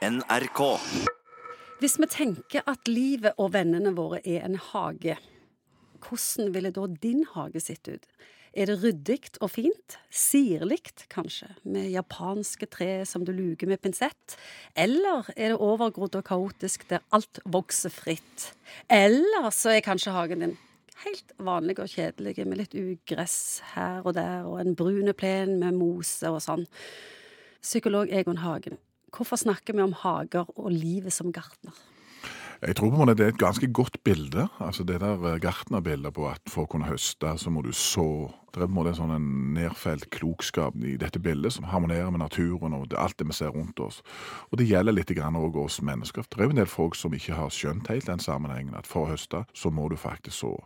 NRK. Hvis vi tenker at livet og vennene våre er en hage, hvordan ville da din hage sett ut? Er det ryddig og fint? Sirlig, kanskje, med japanske tre som du luker med pinsett? Eller er det overgrodd og kaotisk der alt vokser fritt? Eller så er kanskje hagen din helt vanlig og kjedelig med litt ugress her og der og en brune plen med mose og sånn. Psykolog Egon Hagen, hvorfor snakker vi om hager og livet som gartner? Jeg tror på en måte det er et ganske godt bilde. altså Det der eh, gartnerbildet på at for å kunne høste, så må du så. Det er på en måte sånn en nedfelt klokskap i dette bildet som harmonerer med naturen og alt det vi ser rundt oss. Og det gjelder litt også oss mennesker. Det er jo en del folk som ikke har skjønt helt den sammenhengen, at for å høste, så må du faktisk så.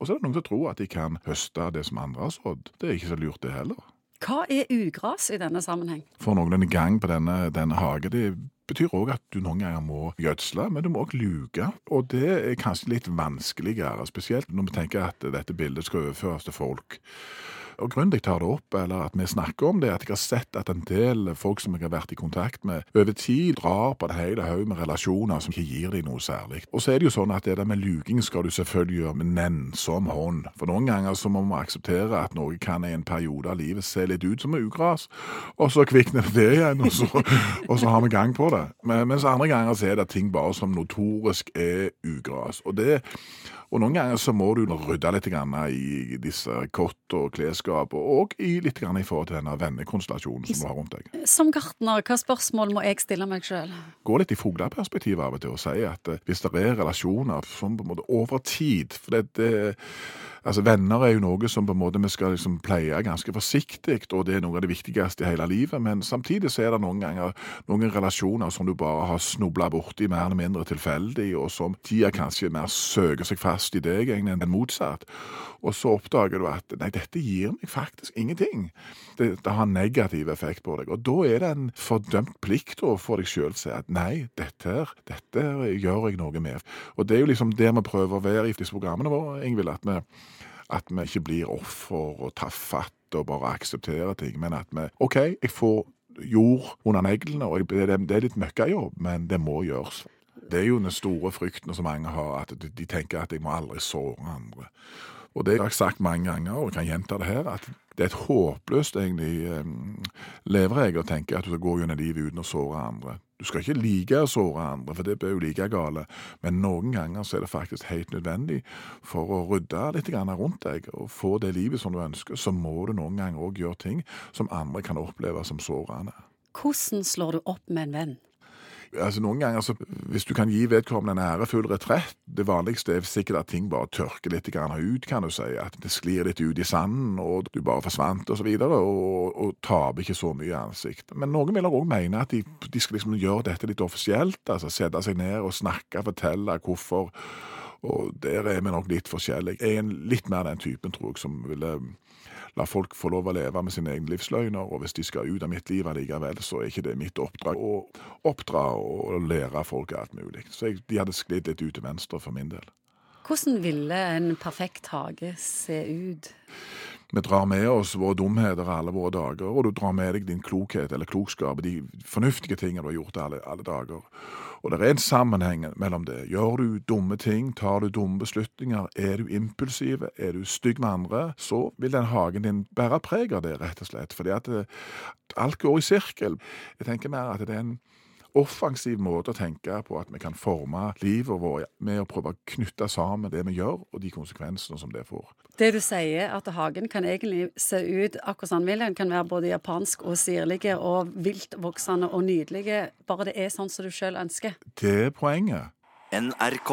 Og så er det noen som tror at de kan høste det som andre har sådd. Det er ikke så lurt, det heller. Hva er ugras i denne sammenheng? For noen gang på denne, denne hagen, det betyr òg at du noen ganger må gjødsle, men du må òg luke. Og det er kanskje litt vanskeligere, spesielt når vi tenker at dette bildet skal overføres til folk. Og Grunnen til jeg tar det opp, eller at vi snakker om det, er at jeg har sett at en del folk som jeg har vært i kontakt med, over tid drar på en hel haug med relasjoner som ikke gir dem noe særlig. Og så er det jo sånn at det der med luking skal du selvfølgelig gjøre med nennsom hånd. For noen ganger så må vi akseptere at noe kan i en periode av livet se litt ut som ugras, og så kvikner det igjen, og så, og så har vi gang på det. Men, mens andre ganger så er det ting bare som notorisk er ugras. Og det og noen ganger så må du rydde litt i disse kott og klesskap, og i litt i forhold til denne vennekonstellasjonen som du har rundt deg. Som gartner, hva spørsmål må jeg stille meg sjøl? Gå litt i fugleperspektivet av og til og si at eh, hvis det er relasjoner som på en måte over tid for det, det Altså, Venner er jo noe som på en måte vi skal liksom pleie ganske forsiktig, og det er noe av det viktigste i hele livet. Men samtidig så er det noen ganger noen relasjoner som du bare har snubla borti mer eller mindre tilfeldig, og som tida kanskje mer søker seg fast i deg enn motsatt. Og så oppdager du at nei, dette gir meg faktisk ingenting. Det, det har negativ effekt på deg. Og da er det en fordømt plikt å få deg sjøl si at nei, dette her, dette gjør jeg noe med. Og det er jo liksom det vi prøver å være i disse programmene våre, Ingvild. at vi at vi ikke blir offer og tar fatt og bare aksepterer ting, men at vi OK, jeg får jord under neglene, og det er litt møkkajobb, men det må gjøres. Det er jo den store frykten som mange har, at de tenker at jeg må aldri såre andre. Og det har jeg sagt mange ganger, og jeg kan gjenta det her, at det er et håpløst egentlig um, leveregel å tenke at du skal gå gjennom livet uten å såre andre. Du skal ikke like å såre andre, for det blir jo like gale, men noen ganger så er det faktisk helt nødvendig for å rydde litt rundt deg og få det livet som du ønsker, så må du noen ganger òg gjøre ting som andre kan oppleve som sårende. Hvordan slår du opp med en venn? Altså Noen ganger, så, hvis du kan gi vedkommende en ærefull retrett Det vanligste er sikkert at ting bare tørker litt ut, kan du si. At det sklir litt ut i sanden, og du bare forsvant, og så videre, og, og taper ikke så mye ansikt. Men noen vil òg mene at de, de, skal liksom gjøre dette litt offisielt. altså Sette seg ned og snakke, fortelle hvorfor. Og der er vi nok litt forskjellige. Jeg er litt mer den typen, tror jeg, som ville la folk få lov å leve med sine egne livsløgner, og hvis de skal ut av mitt liv allikevel, så er ikke det mitt oppdrag å oppdra og lære folk alt mulig. Så jeg, de hadde sklidd litt ut til venstre for min del. Hvordan ville en perfekt hage se ut? Vi drar med oss våre dumheter alle våre dager, og du drar med deg din klokhet eller klokskap, de fornuftige tingene du har gjort alle, alle dager. Og det er en sammenheng mellom det. Gjør du dumme ting, tar du dumme beslutninger, er du impulsiv, er du stygg med andre, så vil den hagen din bære preg av det, rett og slett. Fordi at eh, alt går i sirkel. Jeg tenker mer at det er en offensiv måte å tenke på at vi kan forme livet vårt med å prøve å knytte sammen det vi gjør, og de konsekvensene som det får. Det du sier, at hagen kan egentlig se ut akkurat som den vil. Den kan være både japansk og sirlig og viltvoksende og nydelig. bare det er sånn som du sjøl ønsker. Det er poenget. NRK.